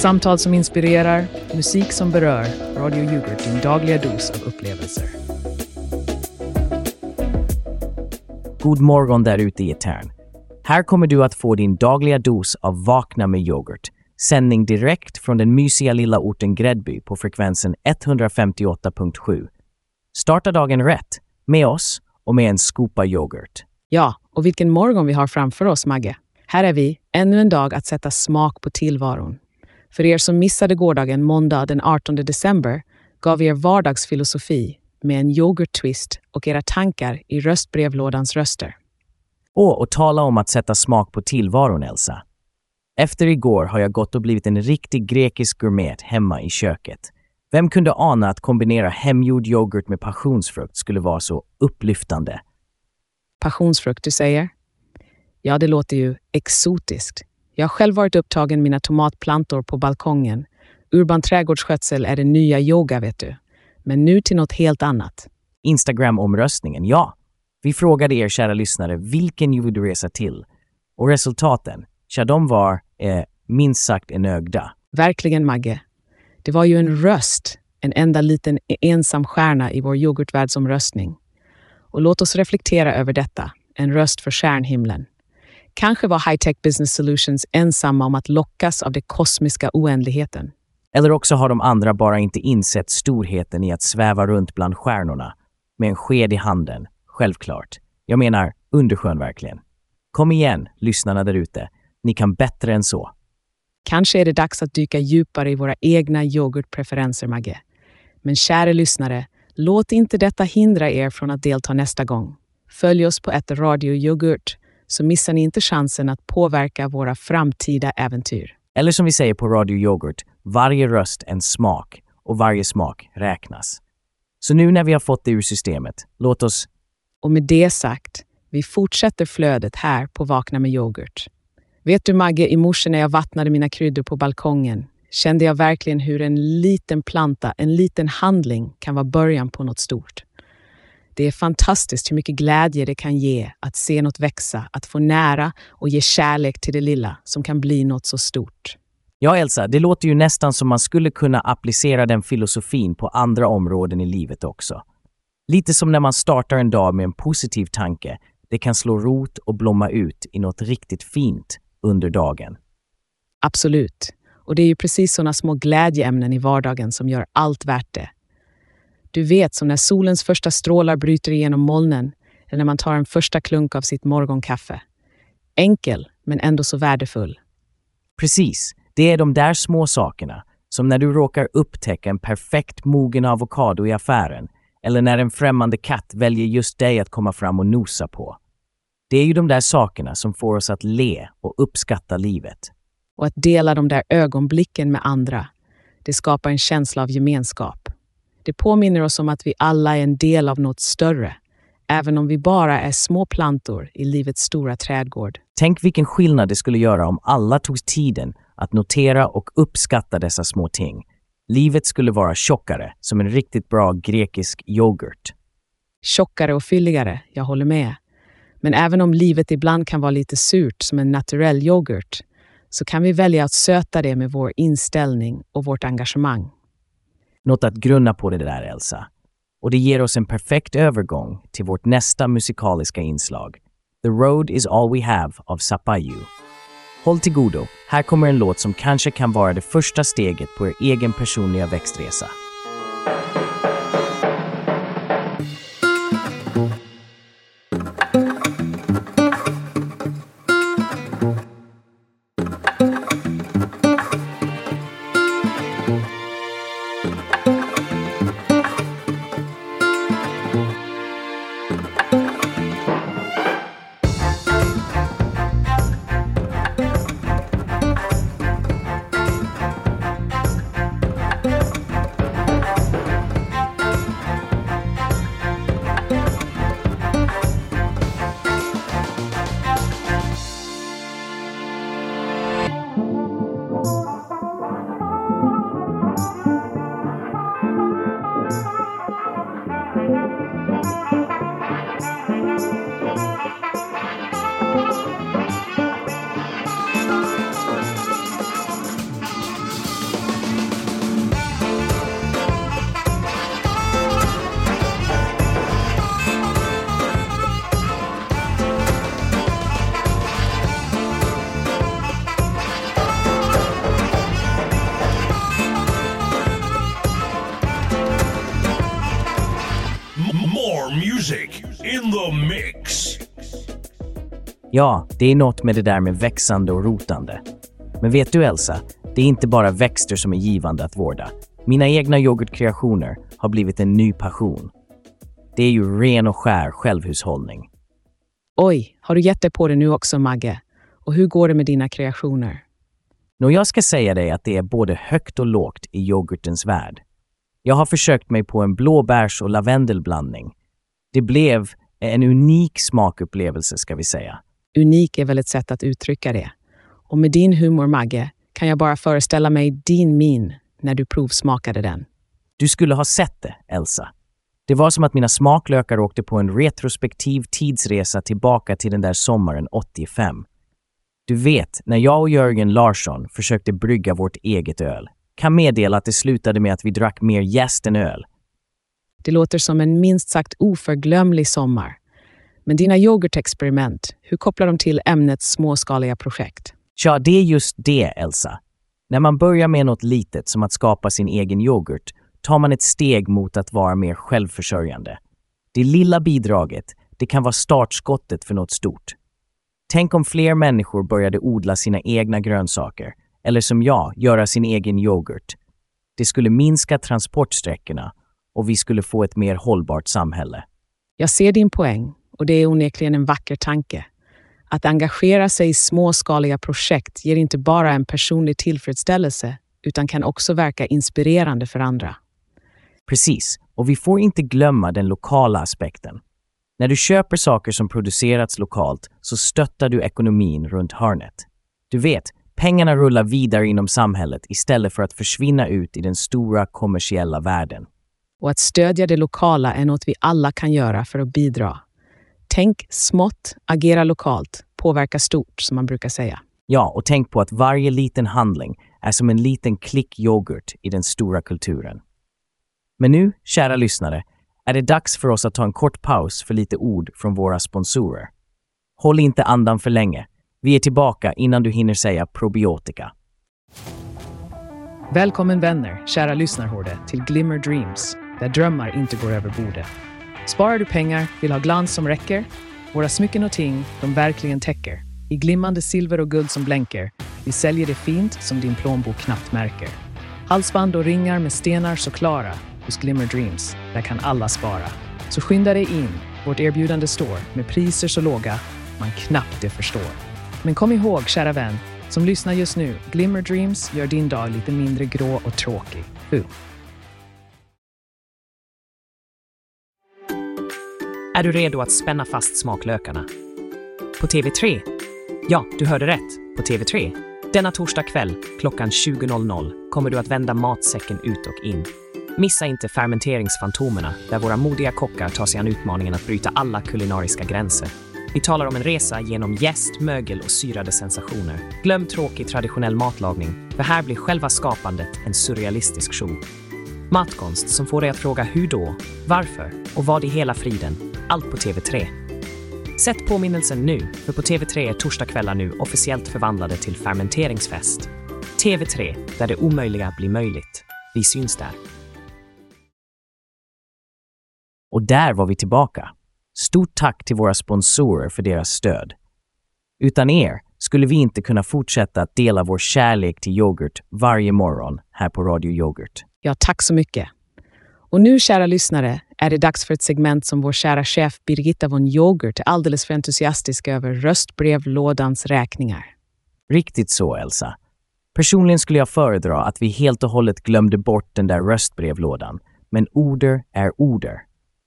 Samtal som inspirerar, musik som berör. Radio Yoghurt, din dagliga dos av upplevelser. God morgon där ute i etern. Här kommer du att få din dagliga dos av Vakna med yoghurt. Sändning direkt från den mysiga lilla orten Gräddby på frekvensen 158.7. Starta dagen rätt, med oss och med en skopa yoghurt. Ja, och vilken morgon vi har framför oss, Magge. Här är vi, ännu en dag att sätta smak på tillvaron. För er som missade gårdagen, måndag den 18 december, gav vi er vardagsfilosofi med en yoghurt-twist och era tankar i röstbrevlådans röster. Åh, och tala om att sätta smak på tillvaron, Elsa. Efter igår har jag gått och blivit en riktig grekisk gourmet hemma i köket. Vem kunde ana att kombinera hemgjord yoghurt med passionsfrukt skulle vara så upplyftande? Passionsfrukt, du säger? Ja, det låter ju exotiskt. Jag har själv varit upptagen med mina tomatplantor på balkongen. Urban trädgårdsskötsel är det nya yoga, vet du. Men nu till något helt annat. Instagram-omröstningen, ja. Vi frågade er kära lyssnare vilken ni vill resa till. Och resultaten, ja de var eh, minst sagt enögda. Verkligen, Magge. Det var ju en röst, en enda liten ensam stjärna i vår yoghurtvärldsomröstning. Och låt oss reflektera över detta, en röst för stjärnhimlen. Kanske var High Tech Business Solutions ensamma om att lockas av den kosmiska oändligheten. Eller också har de andra bara inte insett storheten i att sväva runt bland stjärnorna med en sked i handen, självklart. Jag menar, underskön verkligen. Kom igen, lyssnarna där ute. Ni kan bättre än så. Kanske är det dags att dyka djupare i våra egna yoghurtpreferenser, Magge. Men kära lyssnare, låt inte detta hindra er från att delta nästa gång. Följ oss på ett Radio Yoghurt så missar ni inte chansen att påverka våra framtida äventyr. Eller som vi säger på Radio Yoghurt, varje röst en smak och varje smak räknas. Så nu när vi har fått det ur systemet, låt oss... Och med det sagt, vi fortsätter flödet här på Vakna med yoghurt. Vet du Magge, i morse när jag vattnade mina kryddor på balkongen kände jag verkligen hur en liten planta, en liten handling kan vara början på något stort. Det är fantastiskt hur mycket glädje det kan ge att se något växa, att få nära och ge kärlek till det lilla som kan bli något så stort. Ja, Elsa, det låter ju nästan som man skulle kunna applicera den filosofin på andra områden i livet också. Lite som när man startar en dag med en positiv tanke. Det kan slå rot och blomma ut i något riktigt fint under dagen. Absolut. Och det är ju precis sådana små glädjeämnen i vardagen som gör allt värt det. Du vet, som när solens första strålar bryter igenom molnen eller när man tar en första klunk av sitt morgonkaffe. Enkel, men ändå så värdefull. Precis. Det är de där små sakerna, som när du råkar upptäcka en perfekt mogen avokado i affären eller när en främmande katt väljer just dig att komma fram och nosa på. Det är ju de där sakerna som får oss att le och uppskatta livet. Och att dela de där ögonblicken med andra, det skapar en känsla av gemenskap. Det påminner oss om att vi alla är en del av något större, även om vi bara är små plantor i livets stora trädgård. Tänk vilken skillnad det skulle göra om alla tog tiden att notera och uppskatta dessa små ting. Livet skulle vara tjockare, som en riktigt bra grekisk yoghurt. Tjockare och fylligare, jag håller med. Men även om livet ibland kan vara lite surt som en naturell yoghurt, så kan vi välja att söta det med vår inställning och vårt engagemang. Något att grunna på det där, Elsa. Och det ger oss en perfekt övergång till vårt nästa musikaliska inslag. The Road is all we have av Sapayu. Håll till godo, här kommer en låt som kanske kan vara det första steget på er egen personliga växtresa. Ja, det är något med det där med växande och rotande. Men vet du Elsa, det är inte bara växter som är givande att vårda. Mina egna yoghurtkreationer har blivit en ny passion. Det är ju ren och skär självhushållning. Oj, har du gett dig på det nu också, Magge? Och hur går det med dina kreationer? Nå, jag ska säga dig att det är både högt och lågt i yoghurtens värld. Jag har försökt mig på en blåbärs och lavendelblandning. Det blev en unik smakupplevelse, ska vi säga. Unik är väl ett sätt att uttrycka det. Och med din humor, Magge, kan jag bara föreställa mig din min när du provsmakade den. Du skulle ha sett det, Elsa. Det var som att mina smaklökar åkte på en retrospektiv tidsresa tillbaka till den där sommaren 85. Du vet, när jag och Jörgen Larsson försökte brygga vårt eget öl, kan meddela att det slutade med att vi drack mer jäst än öl. Det låter som en minst sagt oförglömlig sommar. Men dina yoghurtexperiment, hur kopplar de till ämnets småskaliga projekt? Ja, det är just det, Elsa. När man börjar med något litet som att skapa sin egen yoghurt tar man ett steg mot att vara mer självförsörjande. Det lilla bidraget, det kan vara startskottet för något stort. Tänk om fler människor började odla sina egna grönsaker, eller som jag, göra sin egen yoghurt. Det skulle minska transportsträckorna och vi skulle få ett mer hållbart samhälle. Jag ser din poäng och det är onekligen en vacker tanke. Att engagera sig i småskaliga projekt ger inte bara en personlig tillfredsställelse utan kan också verka inspirerande för andra. Precis, och vi får inte glömma den lokala aspekten. När du köper saker som producerats lokalt så stöttar du ekonomin runt hörnet. Du vet, pengarna rullar vidare inom samhället istället för att försvinna ut i den stora kommersiella världen. Och att stödja det lokala är något vi alla kan göra för att bidra. Tänk smått, agera lokalt, påverka stort, som man brukar säga. Ja, och tänk på att varje liten handling är som en liten klick yoghurt i den stora kulturen. Men nu, kära lyssnare, är det dags för oss att ta en kort paus för lite ord från våra sponsorer. Håll inte andan för länge. Vi är tillbaka innan du hinner säga probiotika. Välkommen vänner, kära lyssnarhorde, till Glimmer Dreams, där drömmar inte går över bordet. Sparar du pengar, vill ha glans som räcker? Våra smycken och ting, de verkligen täcker. I glimmande silver och guld som blänker. Vi säljer det fint som din plånbok knappt märker. Halsband och ringar med stenar så klara. Hos Glimmer Dreams, där kan alla spara. Så skynda dig in, vårt erbjudande står med priser så låga man knappt det förstår. Men kom ihåg, kära vän, som lyssnar just nu, Glimmer Dreams gör din dag lite mindre grå och tråkig. Boom. Är du redo att spänna fast smaklökarna? På TV3? Ja, du hörde rätt. På TV3. Denna torsdag kväll klockan 20.00 kommer du att vända matsäcken ut och in. Missa inte Fermenteringsfantomerna där våra modiga kockar tar sig an utmaningen att bryta alla kulinariska gränser. Vi talar om en resa genom jäst, mögel och syrade sensationer. Glöm tråkig traditionell matlagning, för här blir själva skapandet en surrealistisk show. Matkonst som får dig att fråga hur då, varför och vad i hela friden. Allt på TV3. Sätt påminnelsen nu, för på TV3 är torsdagskvällar nu officiellt förvandlade till fermenteringsfest. TV3, där det omöjliga blir möjligt. Vi syns där. Och där var vi tillbaka. Stort tack till våra sponsorer för deras stöd. Utan er skulle vi inte kunna fortsätta att dela vår kärlek till yoghurt varje morgon här på Radio Yoghurt. Ja, tack så mycket. Och nu, kära lyssnare, är det dags för ett segment som vår kära chef Birgitta von Yoghurt är alldeles för entusiastisk över röstbrevlådans räkningar. Riktigt så, Elsa. Personligen skulle jag föredra att vi helt och hållet glömde bort den där röstbrevlådan. Men order är order.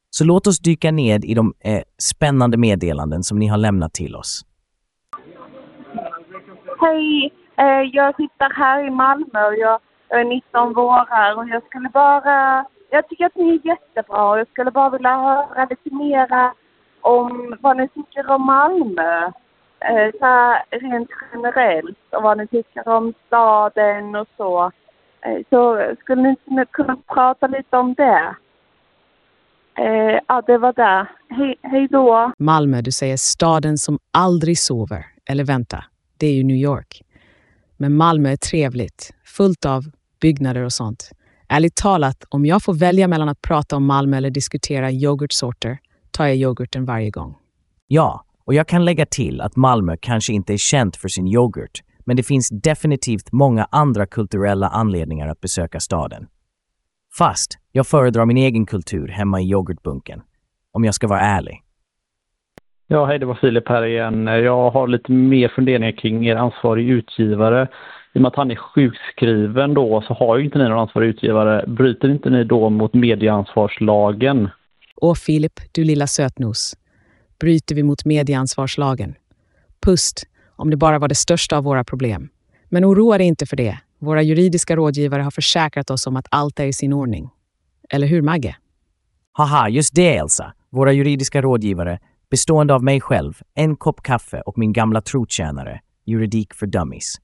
Så låt oss dyka ned i de eh, spännande meddelanden som ni har lämnat till oss. Hej, eh, jag sitter här i Malmö och jag, Eh, 19 vårar och jag skulle bara... Jag tycker att ni är jättebra och jag skulle bara vilja höra lite mera om vad ni tycker om Malmö. Eh, så här, rent generellt och vad ni tycker om staden och så. Eh, så skulle ni kunna prata lite om det? Eh, ja, det var det. Hej, hej då. Malmö, du säger staden som aldrig sover. Eller vänta, det är ju New York. Men Malmö är trevligt, fullt av byggnader och sånt. Ärligt talat, om jag får välja mellan att prata om Malmö eller diskutera yoghurtsorter tar jag yoghurten varje gång. Ja, Och jag kan lägga till att Malmö kanske inte är känt för sin yoghurt, men det finns definitivt många andra kulturella anledningar att besöka staden. Fast jag föredrar min egen kultur hemma i yoghurtbunken, om jag ska vara ärlig. Ja, hej, det var Filip här igen. Jag har lite mer funderingar kring er ansvarig utgivare. I och med att han är sjukskriven då så har ju inte ni någon ansvarig utgivare. Bryter inte ni då mot medieansvarslagen? Åh Filip, du lilla sötnos. Bryter vi mot medieansvarslagen? Pust, om det bara var det största av våra problem. Men oroa dig inte för det. Våra juridiska rådgivare har försäkrat oss om att allt är i sin ordning. Eller hur, Magge? Haha, just det Elsa. Våra juridiska rådgivare, bestående av mig själv, en kopp kaffe och min gamla trotjänare, Juridik för Dummies.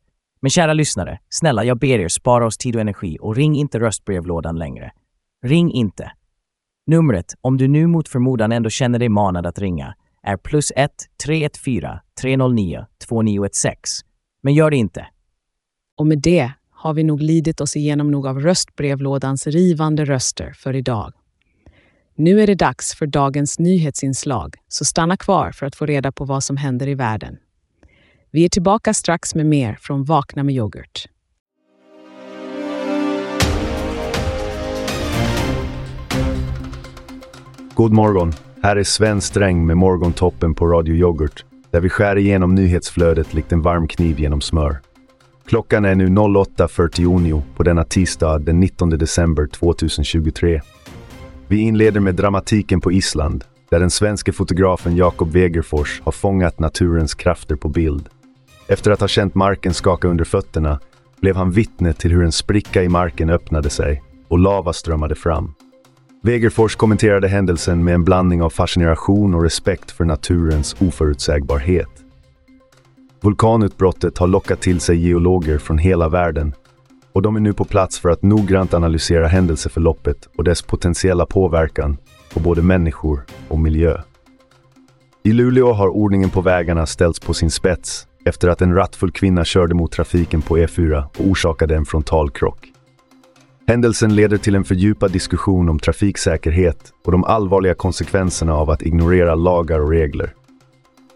Men kära lyssnare, snälla jag ber er spara oss tid och energi och ring inte röstbrevlådan längre. Ring inte. Numret, om du nu mot förmodan ändå känner dig manad att ringa, är plus 1 314 309 2916. Men gör det inte. Och med det har vi nog lidit oss igenom nog av röstbrevlådans rivande röster för idag. Nu är det dags för dagens nyhetsinslag, så stanna kvar för att få reda på vad som händer i världen. Vi är tillbaka strax med mer från Vakna med yoghurt. God morgon! Här är Sven Sträng med Morgontoppen på Radio Yoghurt, där vi skär igenom nyhetsflödet likt en varm kniv genom smör. Klockan är nu 08.49 på denna tisdag den 19 december 2023. Vi inleder med dramatiken på Island, där den svenske fotografen Jakob Wegerfors har fångat naturens krafter på bild. Efter att ha känt marken skaka under fötterna blev han vittne till hur en spricka i marken öppnade sig och lava strömmade fram. Wegerfors kommenterade händelsen med en blandning av fascination och respekt för naturens oförutsägbarhet. Vulkanutbrottet har lockat till sig geologer från hela världen och de är nu på plats för att noggrant analysera händelseförloppet och dess potentiella påverkan på både människor och miljö. I Luleå har ordningen på vägarna ställts på sin spets efter att en rattfull kvinna körde mot trafiken på E4 och orsakade en frontalkrock. Händelsen leder till en fördjupad diskussion om trafiksäkerhet och de allvarliga konsekvenserna av att ignorera lagar och regler.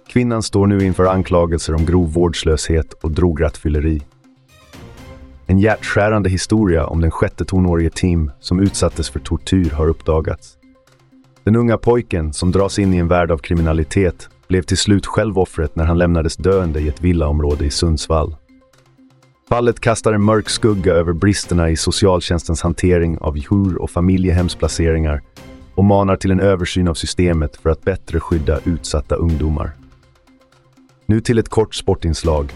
Kvinnan står nu inför anklagelser om grov vårdslöshet och drograttfylleri. En hjärtskärande historia om den sjätte tonårige Tim som utsattes för tortyr har uppdagats. Den unga pojken som dras in i en värld av kriminalitet blev till slut själv offret när han lämnades döende i ett villaområde i Sundsvall. Fallet kastar en mörk skugga över bristerna i socialtjänstens hantering av djur och familjehemsplaceringar och manar till en översyn av systemet för att bättre skydda utsatta ungdomar. Nu till ett kort sportinslag.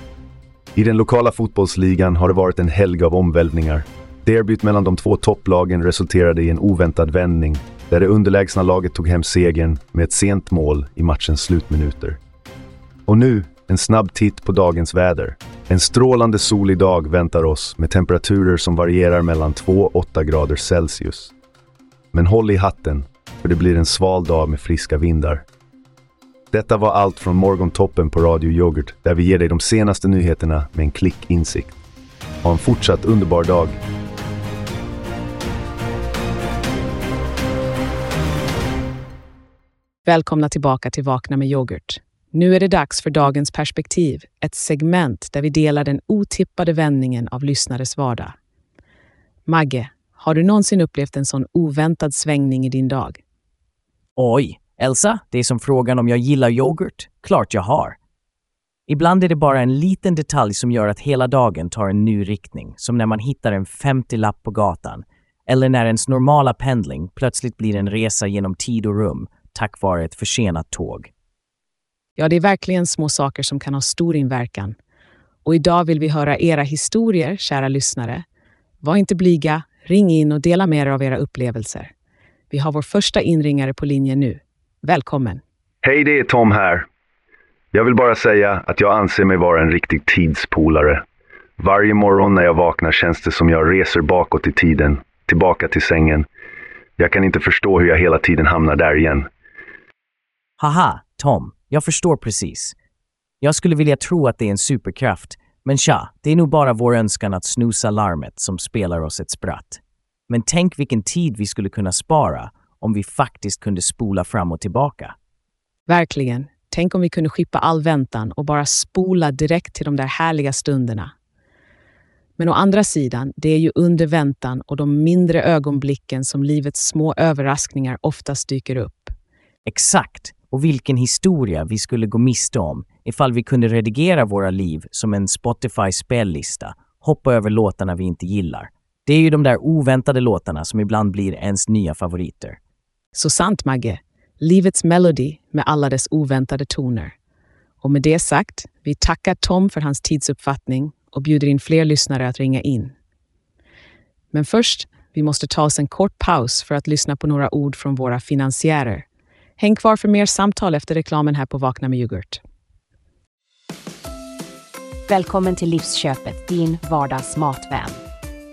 I den lokala fotbollsligan har det varit en helg av omvälvningar. Derbyt mellan de två topplagen resulterade i en oväntad vändning där det underlägsna laget tog hem segern med ett sent mål i matchens slutminuter. Och nu en snabb titt på dagens väder. En strålande solig dag väntar oss med temperaturer som varierar mellan 2 och 8 grader Celsius. Men håll i hatten, för det blir en sval dag med friska vindar. Detta var allt från Morgontoppen på Radio Yoghurt där vi ger dig de senaste nyheterna med en klick insikt. Ha en fortsatt underbar dag. Välkomna tillbaka till Vakna med yoghurt. Nu är det dags för dagens perspektiv, ett segment där vi delar den otippade vändningen av lyssnares vardag. Magge, har du någonsin upplevt en sån oväntad svängning i din dag? Oj, Elsa, det är som frågan om jag gillar yoghurt. Klart jag har. Ibland är det bara en liten detalj som gör att hela dagen tar en ny riktning, som när man hittar en 50-lapp på gatan, eller när ens normala pendling plötsligt blir en resa genom tid och rum tack vare ett försenat tåg. Ja, det är verkligen små saker som kan ha stor inverkan. Och idag vill vi höra era historier, kära lyssnare. Var inte blyga, ring in och dela med er av era upplevelser. Vi har vår första inringare på linjen nu. Välkommen! Hej, det är Tom här. Jag vill bara säga att jag anser mig vara en riktig tidspolare. Varje morgon när jag vaknar känns det som jag reser bakåt i tiden, tillbaka till sängen. Jag kan inte förstå hur jag hela tiden hamnar där igen. Haha, Tom, jag förstår precis. Jag skulle vilja tro att det är en superkraft, men tja, det är nog bara vår önskan att snusa larmet som spelar oss ett spratt. Men tänk vilken tid vi skulle kunna spara om vi faktiskt kunde spola fram och tillbaka. Verkligen. Tänk om vi kunde skippa all väntan och bara spola direkt till de där härliga stunderna. Men å andra sidan, det är ju under väntan och de mindre ögonblicken som livets små överraskningar oftast dyker upp. Exakt! Och vilken historia vi skulle gå miste om ifall vi kunde redigera våra liv som en Spotify-spellista, hoppa över låtarna vi inte gillar. Det är ju de där oväntade låtarna som ibland blir ens nya favoriter. Så sant, Magge. Livets melodi med alla dess oväntade toner. Och med det sagt, vi tackar Tom för hans tidsuppfattning och bjuder in fler lyssnare att ringa in. Men först, vi måste ta oss en kort paus för att lyssna på några ord från våra finansiärer. Häng kvar för mer samtal efter reklamen här på Vakna med yoghurt. Välkommen till Livsköpet, din vardags matvän.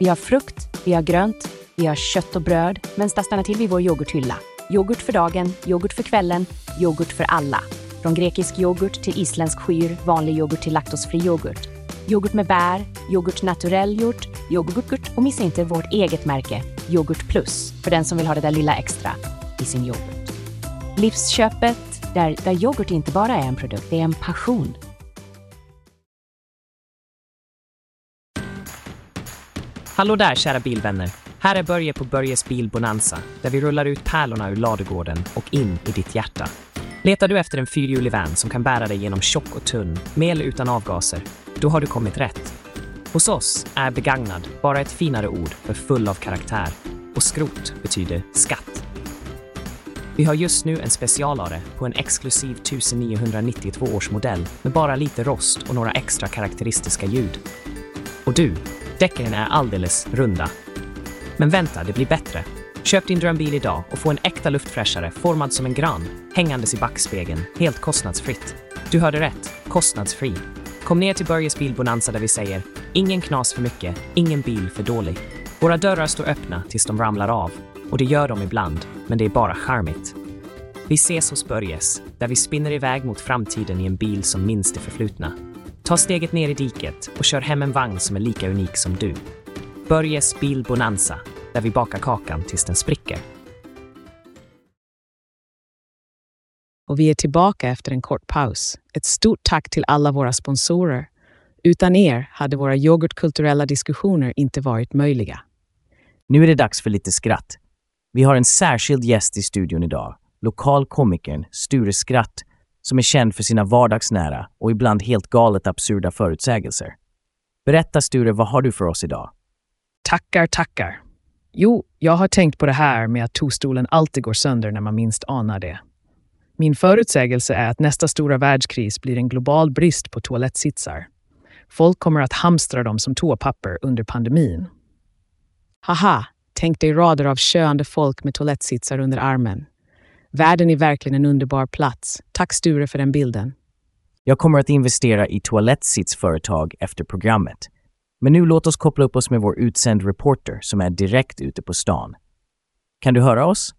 Vi har frukt, vi har grönt, vi har kött och bröd, men stanna till vid vår yoghurthylla. Yoghurt för dagen, yoghurt för kvällen, yoghurt för alla. Från grekisk yoghurt till isländsk skyr, vanlig yoghurt till laktosfri yoghurt. Yoghurt med bär, yoghurt naturell gjort, yoghurt och missa inte vårt eget märke, Yoghurt Plus, för den som vill ha det där lilla extra i sin yoghurt. Livsköpet, där, där yoghurt inte bara är en produkt, det är en passion. Hallå där kära bilvänner! Här är Börje på Börjes Bilbonanza, där vi rullar ut pärlorna ur ladugården och in i ditt hjärta. Letar du efter en fyrhjulig van som kan bära dig genom tjock och tunn, med eller utan avgaser, då har du kommit rätt. Hos oss är begagnad bara ett finare ord för full av karaktär och skrot betyder skatt. Vi har just nu en specialare på en exklusiv 1992 års modell med bara lite rost och några extra karaktäristiska ljud. Och du, däcken är alldeles runda. Men vänta, det blir bättre. Köp din drömbil idag och få en äkta luftfräschare formad som en gran, hängandes i backspegeln, helt kostnadsfritt. Du hörde rätt, kostnadsfri. Kom ner till Börjes Bilbonanza där vi säger ingen knas för mycket, ingen bil för dålig. Våra dörrar står öppna tills de ramlar av och det gör de ibland, men det är bara charmigt. Vi ses hos Börjes, där vi spinner iväg mot framtiden i en bil som minns det förflutna. Ta steget ner i diket och kör hem en vagn som är lika unik som du. Börjes Bilbonanza, där vi bakar kakan tills den spricker. Och vi är tillbaka efter en kort paus. Ett stort tack till alla våra sponsorer. Utan er hade våra yoghurtkulturella diskussioner inte varit möjliga. Nu är det dags för lite skratt. Vi har en särskild gäst i studion idag. Lokalkomikern Sture Skratt, som är känd för sina vardagsnära och ibland helt galet absurda förutsägelser. Berätta Sture, vad har du för oss idag? Tackar, tackar. Jo, jag har tänkt på det här med att tostolen alltid går sönder när man minst anar det. Min förutsägelse är att nästa stora världskris blir en global brist på toalettsitsar. Folk kommer att hamstra dem som toapapper under pandemin. Haha, tänk dig rader av köande folk med toalettsitsar under armen. Världen är verkligen en underbar plats. Tack Sture för den bilden. Jag kommer att investera i toalettsitsföretag efter programmet. Men nu låt oss koppla upp oss med vår utsänd reporter som är direkt ute på stan. Kan du höra oss?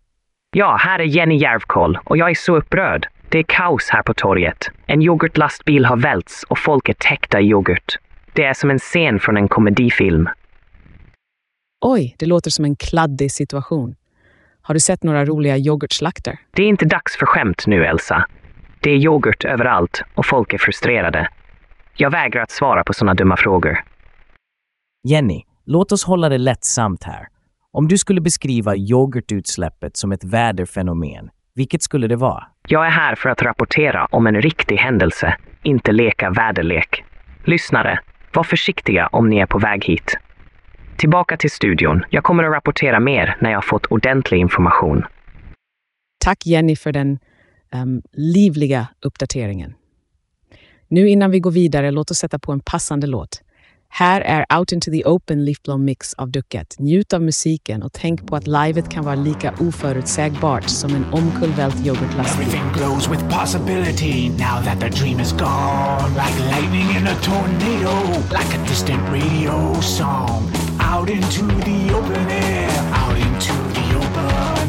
Ja, här är Jenny Järvkoll och jag är så upprörd. Det är kaos här på torget. En yoghurtlastbil har välts och folk är täckta i yoghurt. Det är som en scen från en komedifilm. Oj, det låter som en kladdig situation. Har du sett några roliga yoghurtslakter? Det är inte dags för skämt nu, Elsa. Det är yoghurt överallt och folk är frustrerade. Jag vägrar att svara på sådana dumma frågor. Jenny, låt oss hålla det lättsamt här. Om du skulle beskriva yoghurtutsläppet som ett väderfenomen, vilket skulle det vara? Jag är här för att rapportera om en riktig händelse, inte leka väderlek. Lyssnare, var försiktiga om ni är på väg hit. Tillbaka till studion. Jag kommer att rapportera mer när jag har fått ordentlig information. Tack Jenny för den um, livliga uppdateringen. Nu innan vi går vidare, låt oss sätta på en passande låt. Här är Out into the Open Liftblom Mix av Ducket. Njut av musiken och tänk på att livet kan vara lika oförutsägbart som en omkullvält yoghurtlastbil. Everything glows with possibility now that the dream is gone. Like lightning in a tornado, like a distant radio song. Out into the open air, out into the open,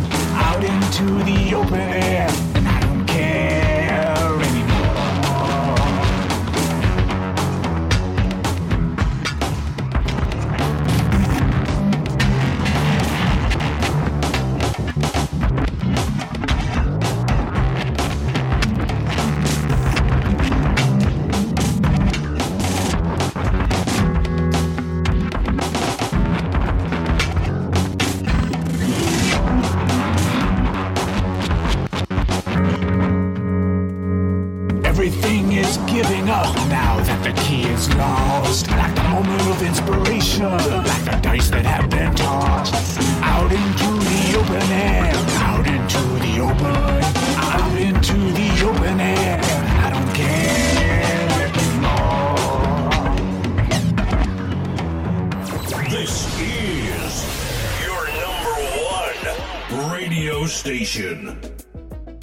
out into the open air. Station.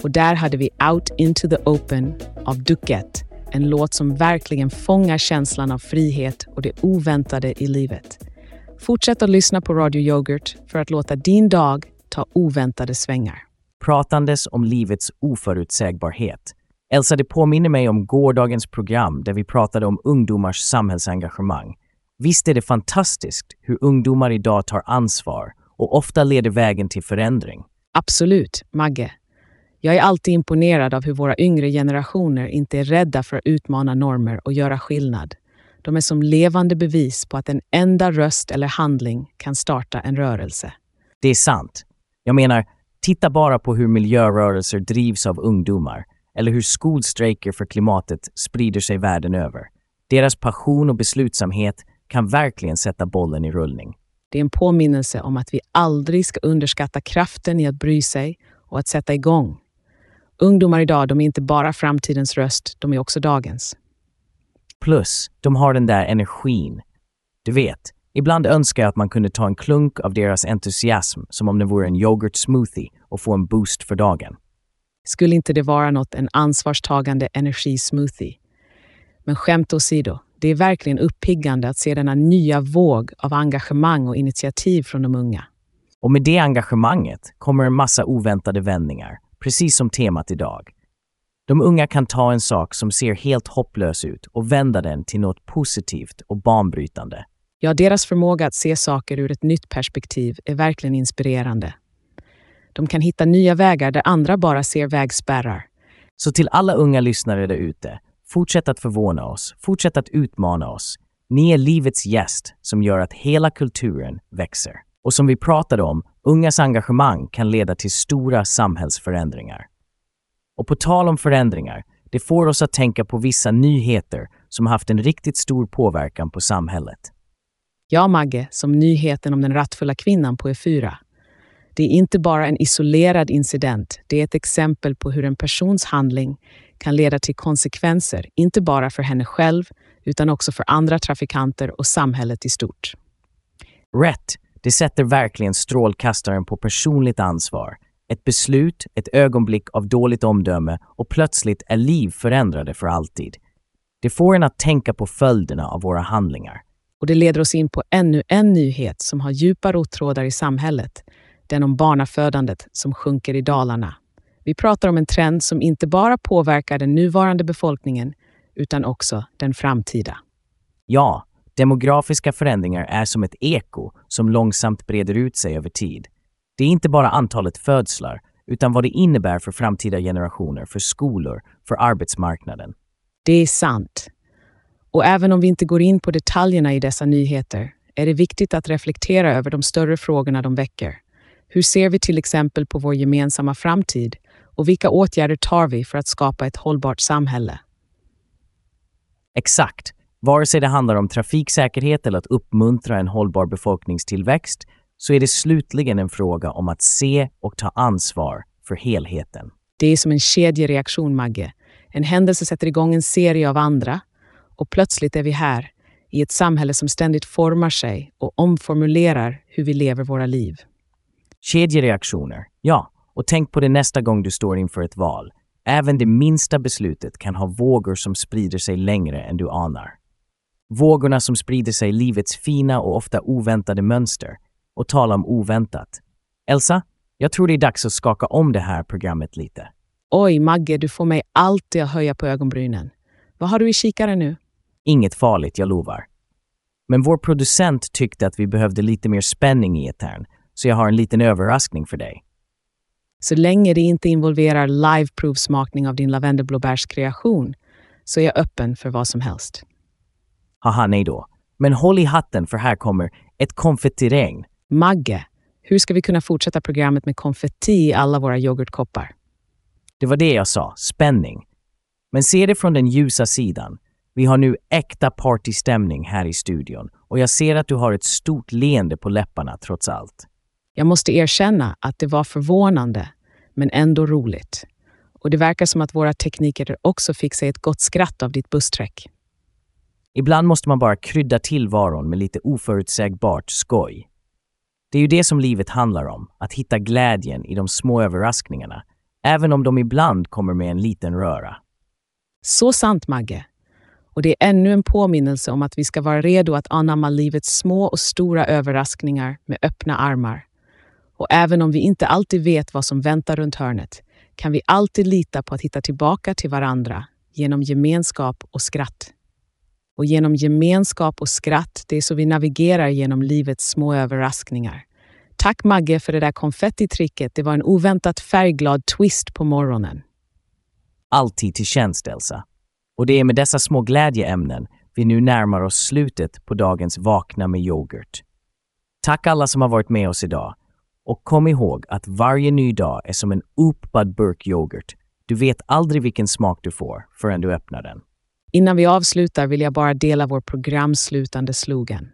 Och där hade vi Out into the open av Duquette. En låt som verkligen fångar känslan av frihet och det oväntade i livet. Fortsätt att lyssna på Radio Yoghurt för att låta din dag ta oväntade svängar. pratandes om livets oförutsägbarhet. Elsa, det påminner mig om gårdagens program där vi pratade om ungdomars samhällsengagemang. Visst är det fantastiskt hur ungdomar idag tar ansvar och ofta leder vägen till förändring. Absolut, Magge. Jag är alltid imponerad av hur våra yngre generationer inte är rädda för att utmana normer och göra skillnad. De är som levande bevis på att en enda röst eller handling kan starta en rörelse. Det är sant. Jag menar, titta bara på hur miljörörelser drivs av ungdomar eller hur skolstrejker för klimatet sprider sig världen över. Deras passion och beslutsamhet kan verkligen sätta bollen i rullning. Det är en påminnelse om att vi aldrig ska underskatta kraften i att bry sig och att sätta igång. Ungdomar idag, de är inte bara framtidens röst, de är också dagens. Plus, de har den där energin. Du vet, ibland önskar jag att man kunde ta en klunk av deras entusiasm som om det vore en yoghurt-smoothie och få en boost för dagen. Skulle inte det vara något en ansvarstagande energismoothie? Men skämt åsido, det är verkligen uppiggande att se denna nya våg av engagemang och initiativ från de unga. Och med det engagemanget kommer en massa oväntade vändningar, precis som temat idag. De unga kan ta en sak som ser helt hopplös ut och vända den till något positivt och banbrytande. Ja, deras förmåga att se saker ur ett nytt perspektiv är verkligen inspirerande. De kan hitta nya vägar där andra bara ser vägspärrar. Så till alla unga lyssnare där ute, fortsätt att förvåna oss, fortsätt att utmana oss. Ni är livets gäst som gör att hela kulturen växer. Och som vi pratade om, ungas engagemang kan leda till stora samhällsförändringar. Och på tal om förändringar, det får oss att tänka på vissa nyheter som haft en riktigt stor påverkan på samhället. Ja, Magge, som nyheten om den rattfulla kvinnan på E4. Det är inte bara en isolerad incident, det är ett exempel på hur en persons handling kan leda till konsekvenser, inte bara för henne själv, utan också för andra trafikanter och samhället i stort. Rätt! Det sätter verkligen strålkastaren på personligt ansvar. Ett beslut, ett ögonblick av dåligt omdöme och plötsligt är liv förändrade för alltid. Det får en att tänka på följderna av våra handlingar. Och det leder oss in på ännu en nyhet som har djupa rottrådar i samhället. Den om barnafödandet som sjunker i Dalarna. Vi pratar om en trend som inte bara påverkar den nuvarande befolkningen utan också den framtida. Ja, demografiska förändringar är som ett eko som långsamt breder ut sig över tid. Det är inte bara antalet födslar, utan vad det innebär för framtida generationer, för skolor, för arbetsmarknaden. Det är sant. Och även om vi inte går in på detaljerna i dessa nyheter är det viktigt att reflektera över de större frågorna de väcker. Hur ser vi till exempel på vår gemensamma framtid och vilka åtgärder tar vi för att skapa ett hållbart samhälle? Exakt. Vare sig det handlar om trafiksäkerhet eller att uppmuntra en hållbar befolkningstillväxt så är det slutligen en fråga om att se och ta ansvar för helheten. Det är som en kedjereaktion, Magge. En händelse sätter igång en serie av andra och plötsligt är vi här, i ett samhälle som ständigt formar sig och omformulerar hur vi lever våra liv. Kedjereaktioner, ja. Och tänk på det nästa gång du står inför ett val. Även det minsta beslutet kan ha vågor som sprider sig längre än du anar. Vågorna som sprider sig livets fina och ofta oväntade mönster. Och tala om oväntat. Elsa, jag tror det är dags att skaka om det här programmet lite. Oj, Magge, du får mig alltid att höja på ögonbrynen. Vad har du i kikaren nu? Inget farligt, jag lovar. Men vår producent tyckte att vi behövde lite mer spänning i etern, så jag har en liten överraskning för dig. Så länge det inte involverar live-provsmakning av din lavendelblåbärskreation så är jag öppen för vad som helst. Haha, nej då. Men håll i hatten för här kommer ett konfettiregn. Magge, hur ska vi kunna fortsätta programmet med konfetti i alla våra yoghurtkoppar? Det var det jag sa, spänning. Men se det från den ljusa sidan. Vi har nu äkta partystämning här i studion och jag ser att du har ett stort leende på läpparna trots allt. Jag måste erkänna att det var förvånande, men ändå roligt. Och det verkar som att våra tekniker också fick sig ett gott skratt av ditt bussträck. Ibland måste man bara krydda tillvaron med lite oförutsägbart skoj. Det är ju det som livet handlar om, att hitta glädjen i de små överraskningarna, även om de ibland kommer med en liten röra. Så sant, Magge. Och det är ännu en påminnelse om att vi ska vara redo att anamma livets små och stora överraskningar med öppna armar. Och även om vi inte alltid vet vad som väntar runt hörnet kan vi alltid lita på att hitta tillbaka till varandra genom gemenskap och skratt. Och genom gemenskap och skratt, det är så vi navigerar genom livets små överraskningar. Tack Magge för det där konfettitricket. Det var en oväntat färgglad twist på morgonen. Alltid till tjänst, Elsa. Och det är med dessa små glädjeämnen vi nu närmar oss slutet på dagens Vakna med yoghurt. Tack alla som har varit med oss idag. Och kom ihåg att varje ny dag är som en opad burk yoghurt. Du vet aldrig vilken smak du får förrän du öppnar den. Innan vi avslutar vill jag bara dela vår programslutande slogan.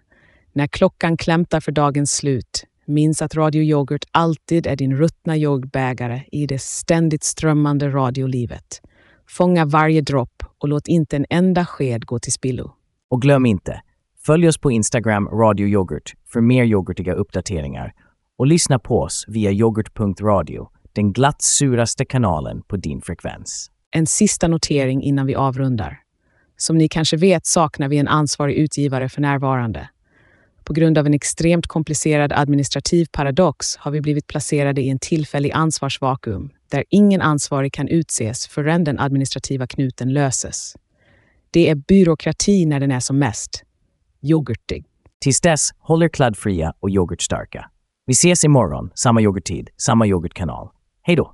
När klockan klämtar för dagens slut, minns att Radio Yoghurt alltid är din ruttna yoghurtbägare i det ständigt strömmande radiolivet. Fånga varje dropp och låt inte en enda sked gå till spillo. Och glöm inte, följ oss på Instagram Radio Yoghurt för mer yoghurtiga uppdateringar och lyssna på oss via yoghurt.radio, den glatt suraste kanalen på din frekvens. En sista notering innan vi avrundar. Som ni kanske vet saknar vi en ansvarig utgivare för närvarande. På grund av en extremt komplicerad administrativ paradox har vi blivit placerade i en tillfällig ansvarsvakuum där ingen ansvarig kan utses förrän den administrativa knuten löses. Det är byråkrati när den är som mest. Yoghurtig. Tills dess, håll er kladdfria och yoghurtstarka. Vi ses imorgon, samma yoghurttid, samma yoghurtkanal. Hej då!